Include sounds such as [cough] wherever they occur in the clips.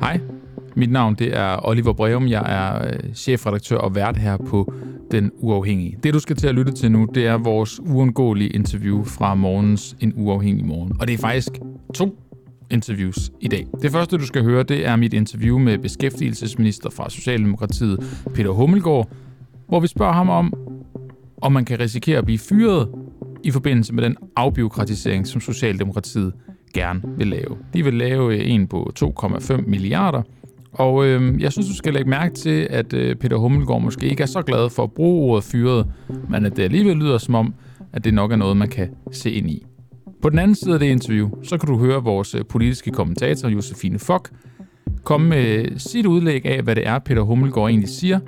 Hej, mit navn det er Oliver Breum. Jeg er øh, chefredaktør og vært her på Den Uafhængige. Det du skal til at lytte til nu, det er vores uundgåelige interview fra morgens En Uafhængig Morgen. Og det er faktisk to interviews i dag. Det første, du skal høre, det er mit interview med beskæftigelsesminister fra Socialdemokratiet, Peter Hummelgaard, hvor vi spørger ham om, om man kan risikere at blive fyret i forbindelse med den afbiokratisering, som Socialdemokratiet gerne vil lave. De vil lave øh, en på 2,5 milliarder, og øh, jeg synes, du skal lægge mærke til, at øh, Peter Hummelgaard måske ikke er så glad for at bruge ordet fyret, men at det alligevel lyder som om, at det nok er noget, man kan se ind i. På den anden side af det interview, så kan du høre vores øh, politiske kommentator, Josefine Fock, komme med sit udlæg af, hvad det er, Peter Hummelgaard egentlig siger,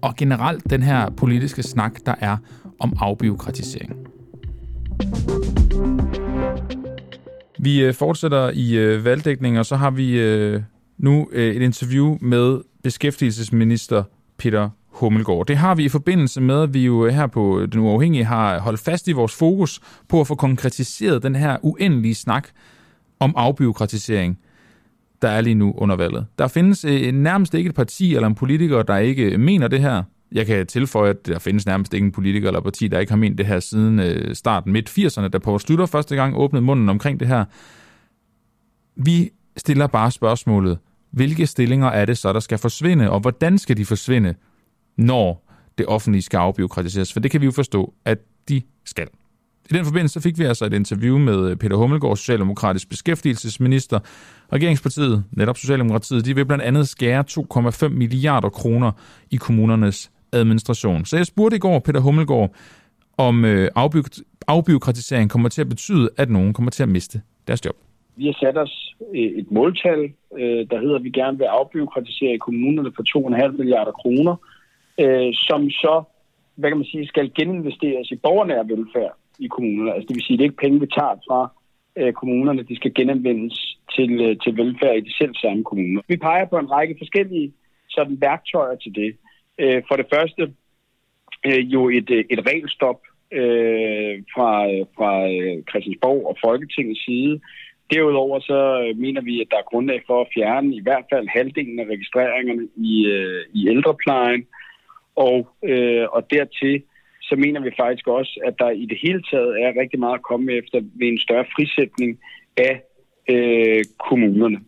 og generelt den her politiske snak, der er om afbiokratisering. Vi øh, fortsætter i øh, valgdækning, og så har vi øh, nu et interview med beskæftigelsesminister Peter Hummelgaard. Det har vi i forbindelse med, at vi jo her på Den Uafhængige har holdt fast i vores fokus på at få konkretiseret den her uendelige snak om afbiokratisering, der er lige nu under valget. Der findes nærmest ikke et parti eller en politiker, der ikke mener det her. Jeg kan tilføje, at der findes nærmest ingen politiker eller parti, der ikke har ment det her siden øh, starten midt 80'erne, da Poul Slytter første gang åbnede munden omkring det her. Vi stiller bare spørgsmålet, hvilke stillinger er det så, der skal forsvinde, og hvordan skal de forsvinde, når det offentlige skal afbiokratiseres, for det kan vi jo forstå, at de skal. I den forbindelse fik vi altså et interview med øh, Peter Hummelgaard, Socialdemokratisk beskæftigelsesminister. Regeringspartiet, netop Socialdemokratiet, de vil blandt andet skære 2,5 milliarder kroner i kommunernes administration. Så jeg spurgte i går Peter Hummelgaard, om øh, afbiokratisering kommer til at betyde, at nogen kommer til at miste deres job. Vi har sat os øh, et måltal, øh, der hedder, at vi gerne vil afbyråkratisere i kommunerne for 2,5 milliarder kroner øh, som så, hvad kan man sige, skal geninvesteres i borgernær velfærd i kommunerne. Altså det vil sige, at det er ikke penge, vi tager fra kommunerne, de skal genanvendes til, til velfærd i de selv samme kommuner. Vi peger på en række forskellige sådan værktøjer til det. Øh, for det første øh, jo et, øh, et regelstop øh, fra, øh, fra øh, Christiansborg og Folketingets side. Derudover så mener vi, at der er grundlag for at fjerne i hvert fald halvdelen af registreringerne i, øh, i ældreplejen. Og, øh, og dertil så mener vi faktisk også, at der i det hele taget er rigtig meget at komme efter ved en større frisætning af øh, kommunerne.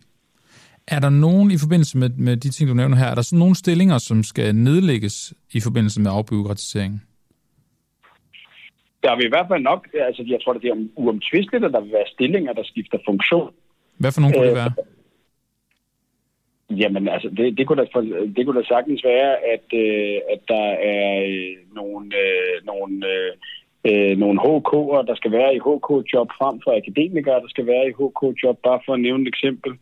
Er der nogen i forbindelse med, med de ting, du nævner her, er der sådan nogle stillinger, som skal nedlægges i forbindelse med afbyråkratiseringen? Der vil i hvert fald nok, altså jeg tror, det er uomtvisteligt, at der vil være stillinger, der skifter funktion. Hvad for nogle kunne det være? Jamen, altså, det, det, kunne da, det kunne da sagtens være, at, øh, at der er øh, nogle, øh, nogle, øh, øh nogle HK'er, der skal være i HK-job frem for akademikere, der skal være i HK-job, bare for at nævne et eksempel.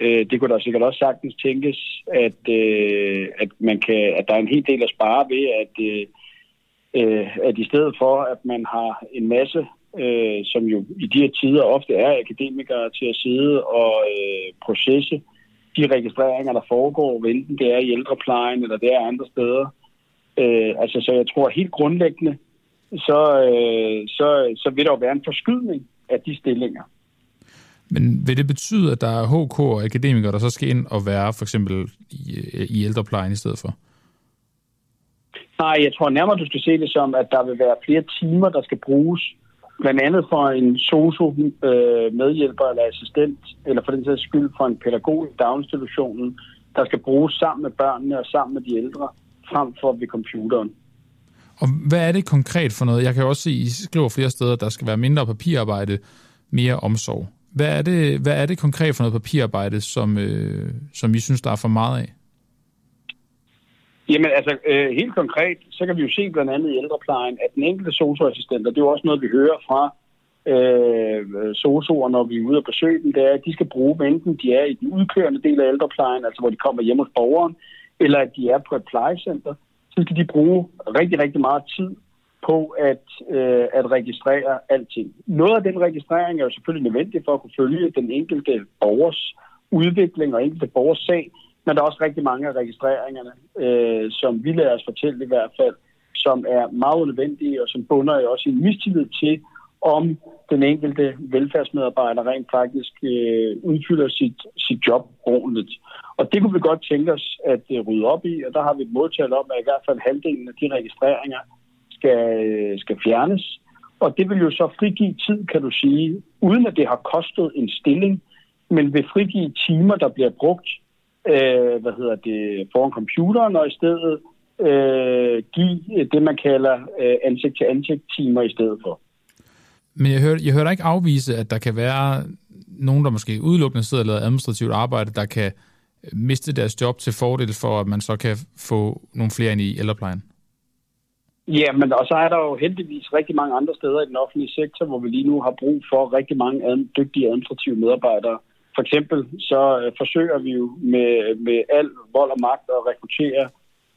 Øh, det kunne da sikkert også sagtens tænkes, at, øh, at, man kan, at der er en hel del at spare ved, at, øh, øh, at i stedet for, at man har en masse øh, som jo i de her tider ofte er akademikere til at sidde og øh, processe de registreringer, der foregår, enten det er i ældreplejen eller det er andre steder. Øh, altså, så jeg tror helt grundlæggende, så, øh, så, så vil der jo være en forskydning af de stillinger. Men vil det betyde, at der er HK og akademikere, der så skal ind og være for eksempel i, i ældreplejen i stedet for? Nej, jeg tror nærmere, du skal se det som, at der vil være flere timer, der skal bruges blandt andet for en sosu øh, medhjælper eller assistent, eller for den sags skyld for en pædagog i daginstitutionen, der skal bruges sammen med børnene og sammen med de ældre, frem for ved computeren. Og hvad er det konkret for noget? Jeg kan også se, at I skriver flere steder, at der skal være mindre papirarbejde, mere omsorg. Hvad er det, hvad er det konkret for noget papirarbejde, som, øh, som I synes, der er for meget af? Jamen altså, øh, helt konkret, så kan vi jo se blandt andet i ældreplejen, at den enkelte socioassistent, og det er jo også noget, vi hører fra øh, sosuer, når vi er ude og besøge dem, det er, at de skal bruge, enten de er i den udkørende del af ældreplejen, altså hvor de kommer hjem hos borgeren, eller at de er på et plejecenter, så skal de bruge rigtig, rigtig meget tid på at, øh, at registrere alting. Noget af den registrering er jo selvfølgelig nødvendig for at kunne følge den enkelte borgers udvikling og enkelte borgers sag, men der er også rigtig mange af registreringerne, øh, som vi lader os fortælle i hvert fald, som er meget nødvendige og som bunder jo også i en mistillid til, om den enkelte velfærdsmedarbejder rent faktisk øh, udfylder sit, sit job ordentligt. Og det kunne vi godt tænke os at øh, rydde op i, og der har vi et måltal om, at i hvert fald halvdelen af de registreringer skal, skal fjernes. Og det vil jo så frigive tid, kan du sige, uden at det har kostet en stilling, men vil frigive timer, der bliver brugt øh, hvad hedder det, foran computeren, og i stedet øh, give det, man kalder øh, ansigt-til-ansigt-timer i stedet for. Men jeg hører, jeg hører ikke afvise, at der kan være nogen, der måske udelukkende sidder og laver administrativt arbejde, der kan miste deres job til fordel for, at man så kan få nogle flere ind i ældreplejen. Ja, men og så er der jo heldigvis rigtig mange andre steder i den offentlige sektor, hvor vi lige nu har brug for rigtig mange ad- dygtige administrative medarbejdere. For eksempel så øh, forsøger vi jo med, med al vold og magt at rekruttere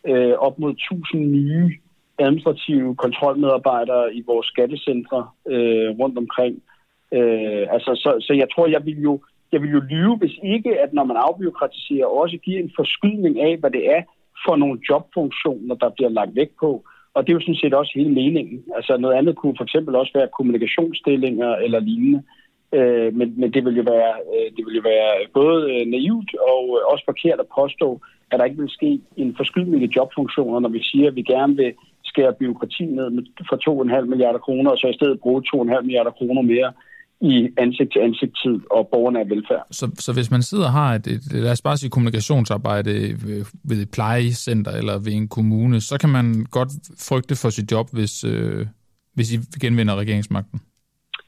øh, op mod 1000 nye administrative kontrolmedarbejdere i vores skattecentre øh, rundt omkring. Øh, altså, så, så jeg tror, jeg vil jo jeg vil jo lyve, hvis ikke, at når man afbiokratiserer, også giver en forskydning af, hvad det er for nogle jobfunktioner, der bliver lagt væk på. Og det er jo sådan set også hele meningen. Altså noget andet kunne for eksempel også være kommunikationsstillinger eller lignende. Øh, men, men det vil jo være, øh, det vil jo være både øh, naivt og øh, også forkert at påstå, at der ikke vil ske en forskydning i jobfunktioner, når vi siger, at vi gerne vil skære byråkrati ned med, for 2,5 milliarder kroner, og så i stedet bruge 2,5 milliarder kroner mere i ansigt-til-ansigt-tid og borgernær velfærd. Så, så hvis man sidder og har et, et, lad os bare sige, kommunikationsarbejde ved et plejecenter eller ved en kommune, så kan man godt frygte for sit job, hvis, øh, hvis I genvinder regeringsmagten?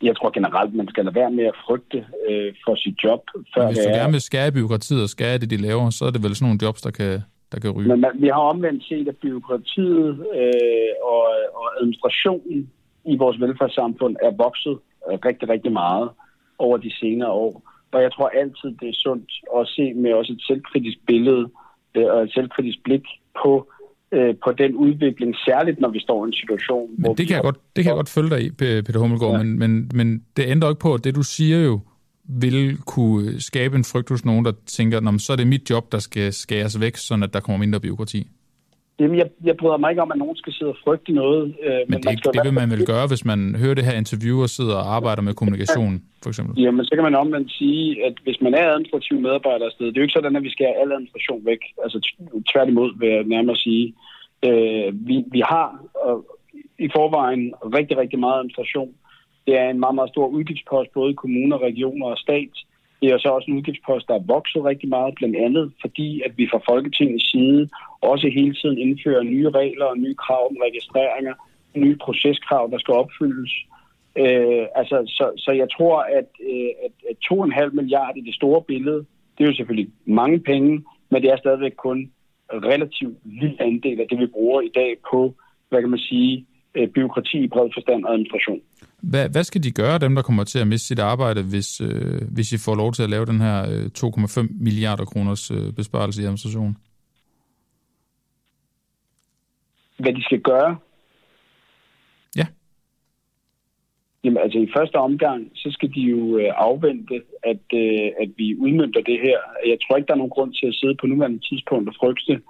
Jeg tror generelt, man skal lade være med at frygte øh, for sit job. Før hvis du er... gerne vil skære byråkratiet og skære det, de laver, så er det vel sådan nogle jobs, der kan, der kan ryge. Men man, vi har omvendt set, at byråkratiet øh, og, og administrationen i vores velfærdssamfund er vokset rigtig, rigtig meget over de senere år. Og jeg tror altid, det er sundt at se med også et selvkritisk billede øh, og et selvkritisk blik på øh, på den udvikling, særligt når vi står i en situation, men hvor det kan, jeg godt, det kan jeg godt følge dig i, Peter Hummelgaard, ja. men, men, men det ændrer ikke på, at det du siger jo, vil kunne skabe en frygt hos nogen, der tænker, så er det mit job, der skal skæres væk, så der kommer mindre byråkrati. Jamen, jeg, jeg bryder mig ikke om, at nogen skal sidde og frygte noget. Øh, men, men det, det vil man vel gøre, hvis man hører det her interview og sidder og arbejder med kommunikation, for eksempel? Jamen, så kan man omvendt sige, at hvis man er administrativ medarbejder afsted, det er jo ikke sådan, at vi skal have al administration væk. Altså tværtimod vil jeg nærmere sige. Øh, vi, vi har øh, i forvejen rigtig, rigtig meget administration. Det er en meget, meget stor udgiftspost, både i kommuner, regioner og stat. Det er så også en udgiftspost, der er vokset rigtig meget, blandt andet fordi, at vi fra Folketingets side også hele tiden indfører nye regler og nye krav om registreringer, nye proceskrav, der skal opfyldes. Øh, altså, så, så jeg tror, at, øh, at, at 2,5 milliarder i det store billede, det er jo selvfølgelig mange penge, men det er stadigvæk kun relativt lille andel af det, vi bruger i dag på, hvad kan man sige, øh, byråkrati i bred forstand og administration. Hvad, hvad skal de gøre, dem der kommer til at miste sit arbejde, hvis, øh, hvis I får lov til at lave den her øh, 2,5 milliarder kroners øh, besparelse i administration? Hvad de skal gøre? Ja. Jamen altså i første omgang, så skal de jo øh, afvente, at, øh, at vi udmyndter det her. Jeg tror ikke, der er nogen grund til at sidde på nuværende tidspunkt og frygte,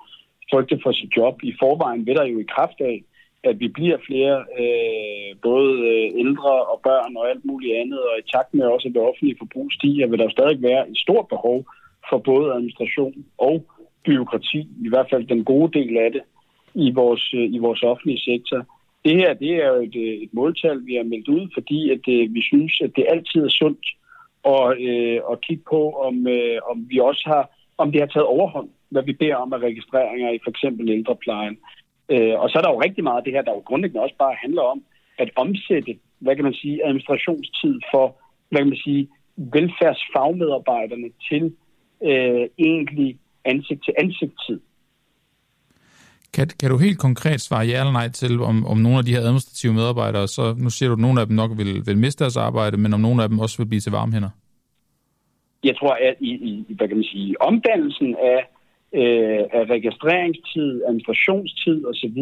frygte for sit job. I forvejen ved der jo i kraft af, at vi bliver flere, øh, både øh, ældre og børn og alt muligt andet, og i takt med også, at det offentlige forbrug stiger, vil der jo stadig være et stort behov for både administration og byråkrati, i hvert fald den gode del af det, i vores, øh, i vores offentlige sektor. Det her det er jo et, øh, et måltal, vi har meldt ud, fordi at, øh, vi synes, at det altid er sundt at, øh, at kigge på, om, øh, om vi også har, om det har taget overhånd, hvad vi beder om af registreringer i for eksempel ældreplejen. Øh, og så er der jo rigtig meget af det her, der jo grundlæggende også bare handler om at omsætte, hvad kan man sige, administrationstid for, hvad kan man sige, velfærdsfagmedarbejderne til øh, egentlig ansigt-til-ansigt-tid. Kan, kan du helt konkret svare ja eller nej til, om, om nogle af de her administrative medarbejdere, så nu siger du, at nogle af dem nok vil, vil miste deres arbejde, men om nogle af dem også vil blive til varmhænder? Jeg tror, at i, i hvad kan man sige, omdannelsen af øh, af registreringstid, administrationstid osv.,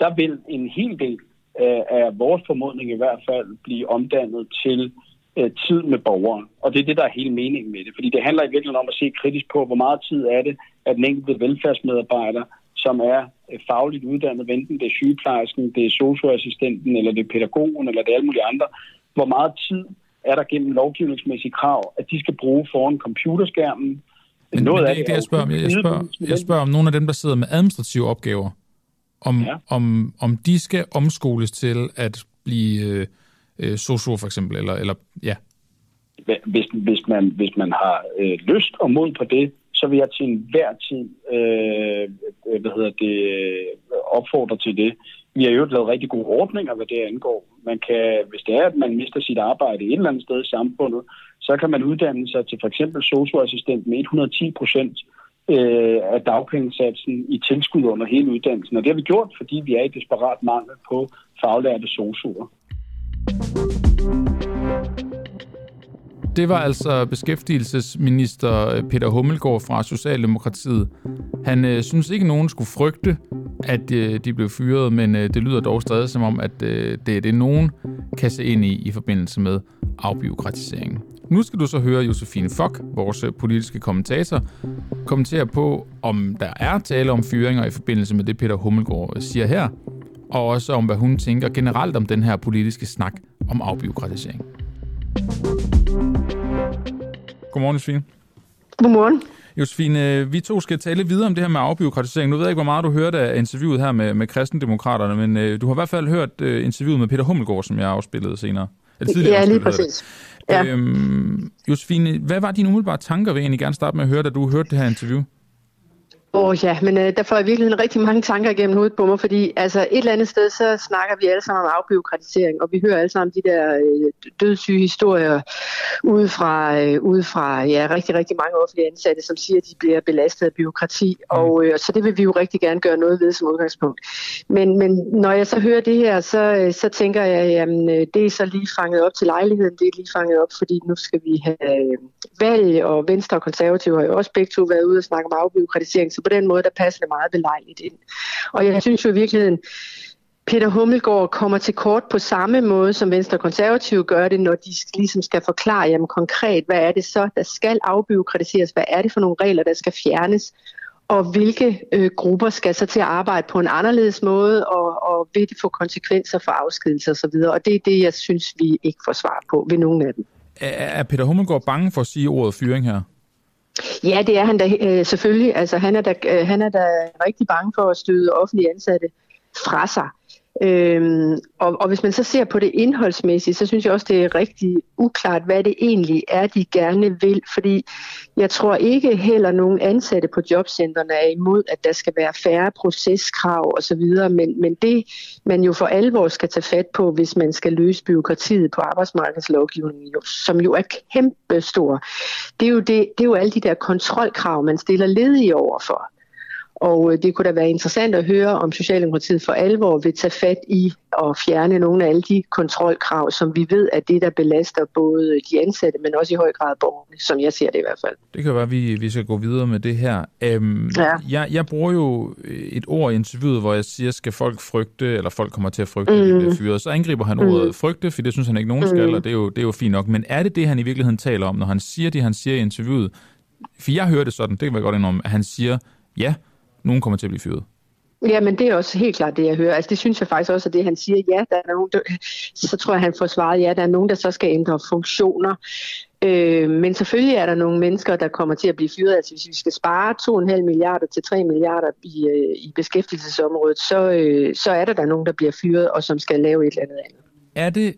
der vil en hel del øh, af vores formodning i hvert fald blive omdannet til øh, tid med borgeren. Og det er det, der er hele meningen med det. Fordi det handler i virkeligheden om at se kritisk på, hvor meget tid er det, at den enkelte velfærdsmedarbejder som er øh, fagligt uddannet, enten det er sygeplejersken, det er socioassistenten, eller det er pædagogen, eller det er alle mulige andre. Hvor meget tid er der gennem lovgivningsmæssige krav, at de skal bruge foran computerskærmen? Men, Noget men det er ikke det, jeg spørger om. Jeg, jeg, spørger, jeg spørger om nogle af dem, der sidder med administrative opgaver, om, ja. om, om de skal omskoles til at blive øh, øh, socio for eksempel, eller, eller ja. Hvis, hvis, man, hvis man har øh, lyst og mod på det, så vil jeg til enhver tid øh, hvad hedder det, opfordre til det. Vi har jo lavet rigtig gode ordninger, hvad det angår. Man kan, hvis det er, at man mister sit arbejde et eller andet sted i samfundet, så kan man uddanne sig til for eksempel socioassistent med 110 procent øh, af dagpengesatsen i tilskud under hele uddannelsen. Og det har vi gjort, fordi vi er i desperat mangel på faglærte sosuer. Det var altså beskæftigelsesminister øh, Peter Hummelgaard fra Socialdemokratiet. Han øh, synes ikke, nogen skulle frygte, at øh, de blev fyret, men øh, det lyder dog stadig som om, at øh, det er det, nogen kan se ind i i forbindelse med afbiokratiseringen. Nu skal du så høre Josefine Fock, vores øh, politiske kommentator, kommentere på, om der er tale om fyringer i forbindelse med det, Peter Hummelgaard øh, siger her, og også om, hvad hun tænker generelt om den her politiske snak om afbiokratisering. Godmorgen, Josefine. Godmorgen. Josefine, vi to skal tale videre om det her med afbiokratisering. Nu ved jeg ikke, hvor meget du hørte af interviewet her med, med kristendemokraterne, men øh, du har i hvert fald hørt øh, interviewet med Peter Hummelgaard, som jeg afspillede senere. Eller ja, lige præcis. Ja. Øhm, Josefine, hvad var dine umiddelbare tanker, vil jeg egentlig gerne starte med at høre, da du hørte det her interview? Åh oh, ja, men øh, der får jeg virkelig rigtig mange tanker igennem hovedet på mig, fordi altså et eller andet sted, så snakker vi alle sammen om afbiokratisering, og vi hører alle sammen de der øh, dødssyge historier ude fra, øh, ude fra ja, rigtig, rigtig mange offentlige ansatte, som siger, at de bliver belastet af byråkrati, mm. og øh, så det vil vi jo rigtig gerne gøre noget ved som udgangspunkt. Men, men når jeg så hører det her, så, øh, så tænker jeg, jamen øh, det er så lige fanget op til lejligheden, det er lige fanget op, fordi nu skal vi have øh, valg, og Venstre og Konservative har jo også begge to været ude og snakke om afbiokratisering, på den måde, der passer det meget belejligt ind. Og jeg synes jo i virkeligheden, Peter Hummelgaard kommer til kort på samme måde, som Venstre og Konservative gør det, når de ligesom skal forklare jamen, konkret, hvad er det så, der skal afbyråkratiseres, hvad er det for nogle regler, der skal fjernes, og hvilke øh, grupper skal så til at arbejde på en anderledes måde, og, og vil det få konsekvenser for afskedelse osv. Og det er det, jeg synes, vi ikke får svar på ved nogen af dem. Er Peter Hummelgaard bange for at sige ordet fyring her? Ja, det er han da øh, selvfølgelig. Altså, han, er da, øh, han er da rigtig bange for at støde offentlige ansatte fra sig. Øhm, og, og hvis man så ser på det indholdsmæssigt, så synes jeg også, det er rigtig uklart, hvad det egentlig er, de gerne vil. Fordi jeg tror ikke heller nogen ansatte på jobcentrene er imod, at der skal være færre proceskrav osv. Men, men det, man jo for alvor skal tage fat på, hvis man skal løse byråkratiet på arbejdsmarkedslovgivningen, som jo er kæmpestor, det er jo, det, det er jo alle de der kontrolkrav, man stiller ledige over for. Og øh, det kunne da være interessant at høre, om Socialdemokratiet for alvor vil tage fat i at fjerne nogle af alle de kontrolkrav, som vi ved er det, der belaster både de ansatte, men også i høj grad borgerne, som jeg ser det i hvert fald. Det kan være, at vi, vi skal gå videre med det her. Øhm, ja. jeg, jeg bruger jo et ord i interviewet, hvor jeg siger, skal folk frygte, eller folk kommer til at frygte, mm. at de bliver fyret. Så angriber han ordet mm. frygte, for det synes han ikke, nogen skal, mm. og det er, jo, det er jo fint nok. Men er det det, han i virkeligheden taler om, når han siger det, han siger i interviewet? For jeg hører det sådan, det kan være godt indrømme, at han siger, ja, nogen kommer til at blive fyret. Ja, men det er også helt klart det, jeg hører. Altså, det synes jeg faktisk også, at det, han siger, ja, der er nogen, der, så tror jeg, han får svaret, ja, der er nogen, der så skal ændre funktioner. Øh, men selvfølgelig er der nogle mennesker, der kommer til at blive fyret. Altså, hvis vi skal spare 2,5 milliarder til 3 milliarder i, øh, i beskæftigelsesområdet, så, øh, så er der der nogen, der bliver fyret, og som skal lave et eller andet andet. Er det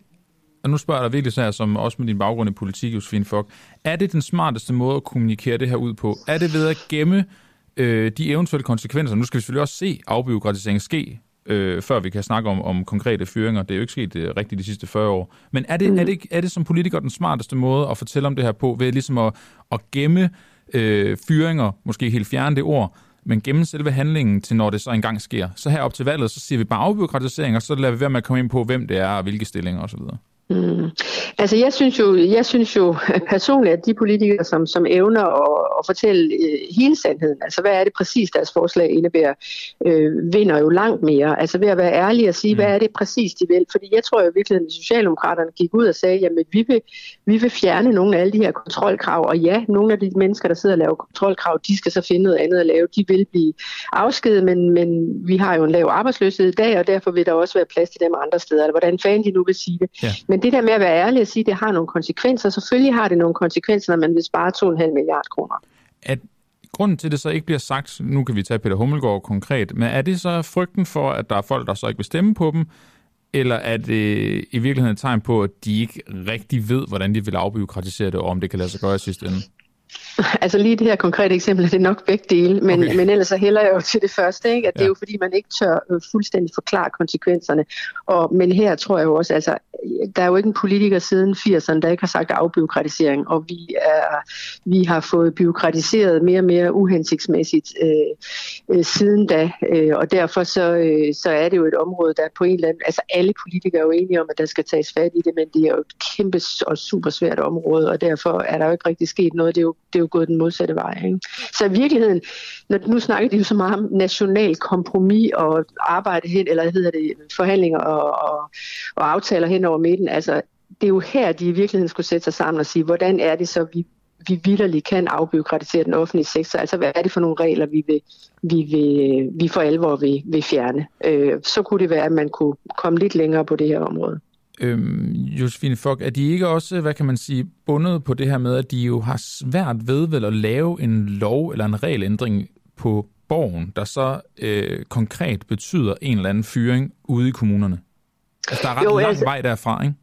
og nu spørger jeg dig virkelig så her, som også med din baggrund i politik, Josefine Fock, er det den smarteste måde at kommunikere det her ud på? Er det ved at gemme øh, de eventuelle konsekvenser. Nu skal vi selvfølgelig også se afbiokratisering ske, øh, før vi kan snakke om, om konkrete fyringer. Det er jo ikke sket øh, rigtigt de sidste 40 år. Men er det, mm. er, det, er det som politiker den smarteste måde at fortælle om det her på, ved ligesom at, at gemme øh, fyringer, måske helt fjerne det ord, men gemme selve handlingen til, når det så engang sker. Så her op til valget, så siger vi bare afbiokratisering, og så lader vi være med at komme ind på, hvem det er og hvilke stillinger osv. Mm. Altså jeg synes jo, jeg synes jo [laughs] personligt, at de politikere, som, som evner at, at fortælle øh, hele sandheden, altså hvad er det præcis, deres forslag indebærer, øh, vinder jo langt mere. Altså ved at være ærlig og sige, mm. hvad er det præcis, de vil. Fordi jeg tror jo virkelig, at Socialdemokraterne gik ud og sagde, jamen vi vil, vi vil fjerne nogle af alle de her kontrolkrav, og ja, nogle af de mennesker, der sidder og laver kontrolkrav, de skal så finde noget andet at lave. De vil blive afskedet, men, men vi har jo en lav arbejdsløshed i dag, og derfor vil der også være plads til dem andre steder, eller hvordan fanden de nu vil sige det. Ja. Men det der med at være ærlig og sige, at det har nogle konsekvenser, selvfølgelig har det nogle konsekvenser, når man vil spare 2,5 milliarder kroner. At grunden til, at det så ikke bliver sagt, nu kan vi tage Peter Hummelgaard konkret, men er det så frygten for, at der er folk, der så ikke vil stemme på dem, eller er det i virkeligheden et tegn på, at de ikke rigtig ved, hvordan de vil afbyråkratisere det, og om det kan lade sig gøre i sidste ende? [laughs] Altså lige det her konkrete eksempel, det er nok begge dele, men, okay. men ellers så hælder jeg jo til det første, ikke? at ja. det er jo fordi, man ikke tør øh, fuldstændig forklare konsekvenserne. Og, men her tror jeg jo også, altså der er jo ikke en politiker siden 80'erne, der ikke har sagt afbyråkratisering, og vi, er, vi har fået byråkratiseret mere og mere uhensigtsmæssigt øh, øh, siden da, øh, og derfor så, øh, så er det jo et område, der på en eller anden, altså alle politikere er jo enige om, at der skal tages fat i det, men det er jo et kæmpe og super svært område, og derfor er der jo ikke rigtig sket noget, det er jo, det er jo gået den modsatte vej. Ikke? Så i virkeligheden, når, nu snakker de jo så meget om national kompromis og arbejde hen, eller hedder det forhandlinger og, og, og aftaler hen over midten. Altså, det er jo her, de i virkeligheden skulle sætte sig sammen og sige, hvordan er det så, vi vi vidderligt kan afbyråkratisere den offentlige sektor. Altså, hvad er det for nogle regler, vi, vil, vi, vil, vi for alvor vil, vil fjerne? Øh, så kunne det være, at man kunne komme lidt længere på det her område. Øhm, Josefine Fock, er de ikke også, hvad kan man sige, bundet på det her med, at de jo har svært ved vel at lave en lov eller en regelændring på borgen, der så øh, konkret betyder en eller anden fyring ude i kommunerne? Altså, der er ret jo, lang altså, vej derfra, ikke?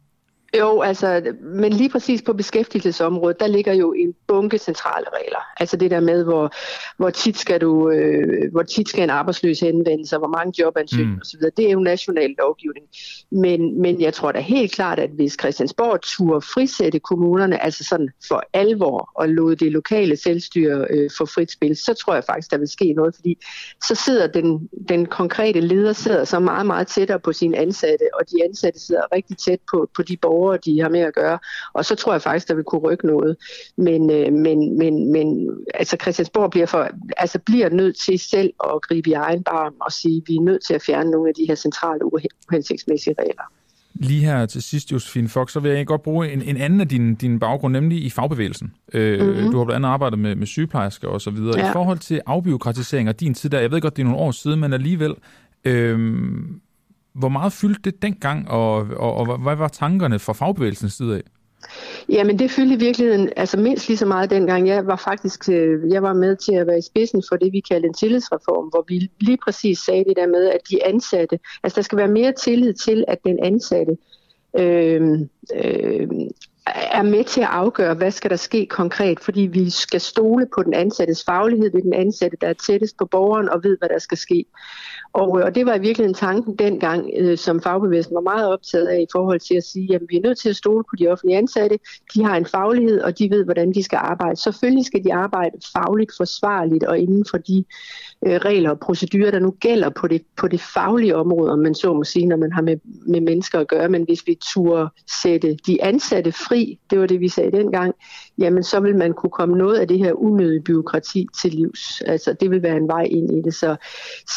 Jo, altså, men lige præcis på beskæftigelsesområdet, der ligger jo en bunke centrale regler. Altså det der med, hvor, hvor, tit, skal du, øh, hvor tit skal en arbejdsløs henvende sig, hvor mange jobansøgninger mm. osv., det er jo national lovgivning. Men, men jeg tror da helt klart, at hvis Christiansborg turde frisætte kommunerne, altså sådan for alvor, og lod det lokale selvstyre øh, få frit spil, så tror jeg faktisk, der vil ske noget, fordi så sidder den, den konkrete leder sidder så meget, meget tættere på sine ansatte, og de ansatte sidder rigtig tæt på, på de borgere, borgere, de har med at gøre. Og så tror jeg faktisk, der vil kunne rykke noget. Men, øh, men, men, men altså Christiansborg bliver, for, altså bliver nødt til selv at gribe i egen barm og sige, at vi er nødt til at fjerne nogle af de her centrale uhensigtsmæssige regler. Lige her til sidst, Josefine Fox, så vil jeg godt bruge en, en anden af din, din baggrund, nemlig i fagbevægelsen. Øh, mm-hmm. Du har blandt andet arbejdet med, med sygeplejersker og så videre. Ja. I forhold til afbiokratisering og din tid der, jeg ved godt, det er nogle år siden, men alligevel, øh, hvor meget fyldte det dengang, og, og, og hvad var tankerne fra fagbevægelsens side af? Jamen det fyldte i virkeligheden altså mindst lige så meget dengang. Jeg var faktisk øh, jeg var med til at være i spidsen for det, vi kaldte en tillidsreform, hvor vi lige præcis sagde det der med, at de ansatte, altså der skal være mere tillid til, at den ansatte øh, øh, er med til at afgøre, hvad skal der ske konkret, fordi vi skal stole på den ansattes faglighed, det er den ansatte, der er tættest på borgeren og ved, hvad der skal ske. Og, øh, og det var i virkeligheden tanken dengang, øh, som fagbevægelsen var meget optaget af i forhold til at sige, at vi er nødt til at stole på de offentlige ansatte. De har en faglighed, og de ved, hvordan de skal arbejde. Selvfølgelig skal de arbejde fagligt forsvarligt og inden for de øh, regler og procedurer, der nu gælder på det, på det faglige område, om man så må sige, når man har med, med mennesker at gøre. Men hvis vi turde sætte de ansatte fri, det var det, vi sagde dengang, jamen så vil man kunne komme noget af det her unødige byråkrati til livs. Altså det vil være en vej ind i det. Så,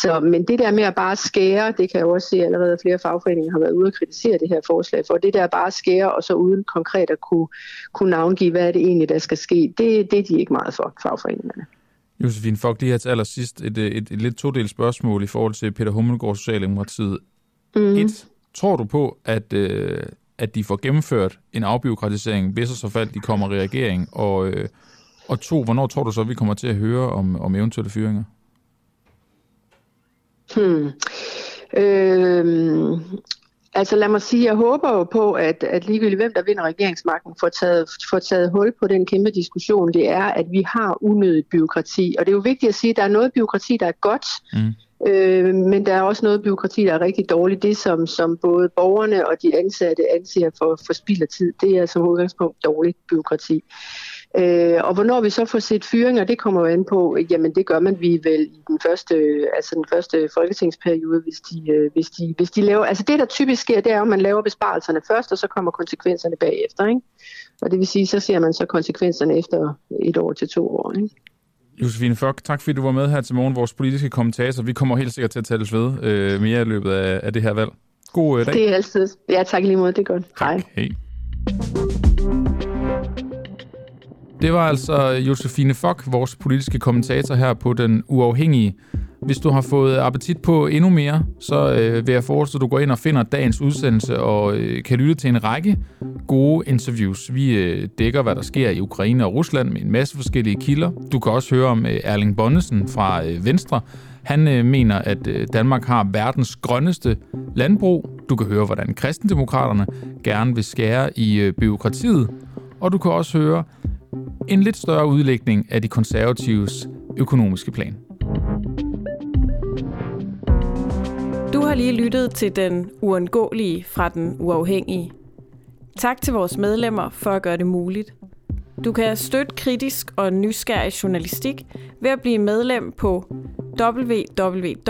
så, men det der med at bare skære, det kan jeg også se allerede, at flere fagforeninger har været ude og kritisere det her forslag for. Det der bare skære, og så uden konkret at kunne, kunne navngive, hvad er det egentlig, der skal ske, det, det er de ikke meget for, fagforeningerne. Josefine Fogg, lige her til allersidst et, et, et, et lidt todelt spørgsmål i forhold til Peter Hummelgaard Socialdemokratiet. Mm. Et, tror du på, at, øh, at de får gennemført en afbiokratisering, hvis og så fald de kommer i regering? Og, øh, og to, hvornår tror du så, at vi kommer til at høre om, om eventuelle fyringer? Hmm. Øh, Altså lad mig sige, jeg håber jo på, at, at ligegyldigt hvem der vinder regeringsmagten, får taget, får taget hul på den kæmpe diskussion, det er, at vi har unødigt byråkrati. Og det er jo vigtigt at sige, at der er noget byråkrati, der er godt, mm. øh, men der er også noget byråkrati, der er rigtig dårligt. Det, som, som både borgerne og de ansatte anser for, for spild af tid, det er som udgangspunkt dårligt byråkrati. Øh, og hvornår vi så får set fyringer, det kommer jo an på, jamen det gør man vi vel i den første, altså den første folketingsperiode, hvis de, øh, hvis, de, hvis de laver, altså det der typisk sker, det er at man laver besparelserne først, og så kommer konsekvenserne bagefter, ikke? Og det vil sige, så ser man så konsekvenserne efter et år til to år, ikke? Josefine Fock, tak fordi du var med her til morgen, vores politiske kommentator. Vi kommer helt sikkert til at tales ved øh, mere i løbet af, af det her valg. God øh, dag. Det er altid. Ja, tak lige måde. Det er godt. Tak. Hej. Hej. Det var altså Josefine Fock, vores politiske kommentator her på Den Uafhængige. Hvis du har fået appetit på endnu mere, så øh, vil jeg foreslå, at du går ind og finder dagens udsendelse og øh, kan lytte til en række gode interviews. Vi øh, dækker, hvad der sker i Ukraine og Rusland med en masse forskellige kilder. Du kan også høre om øh, Erling Bonnesen fra øh, Venstre. Han øh, mener, at øh, Danmark har verdens grønneste landbrug. Du kan høre, hvordan kristendemokraterne gerne vil skære i øh, byråkratiet. Og du kan også høre en lidt større udlægning af de konservatives økonomiske plan. Du har lige lyttet til den uundgåelige fra den uafhængige. Tak til vores medlemmer for at gøre det muligt. Du kan støtte kritisk og nysgerrig journalistik ved at blive medlem på www.duah.dk.